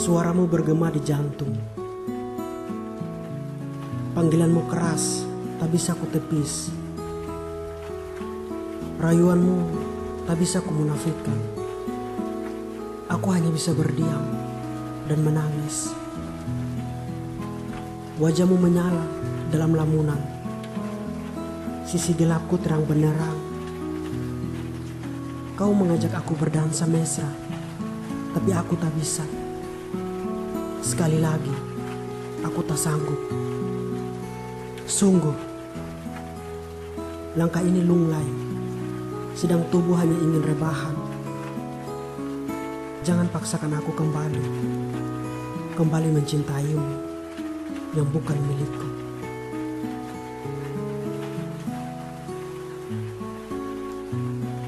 Suaramu bergema di jantung. Panggilanmu keras, tak bisa ku tepis. Rayuanmu tak bisa ku munafikan. Aku hanya bisa berdiam dan menangis. Wajahmu menyala dalam lamunan. Sisi gelapku terang benderang. Kau mengajak aku berdansa mesra, tapi aku tak bisa. Sekali lagi, aku tak sanggup. Sungguh, langkah ini lunglai, sedang tubuh hanya ingin rebahan. Jangan paksakan aku kembali, kembali mencintaimu yang bukan milikku.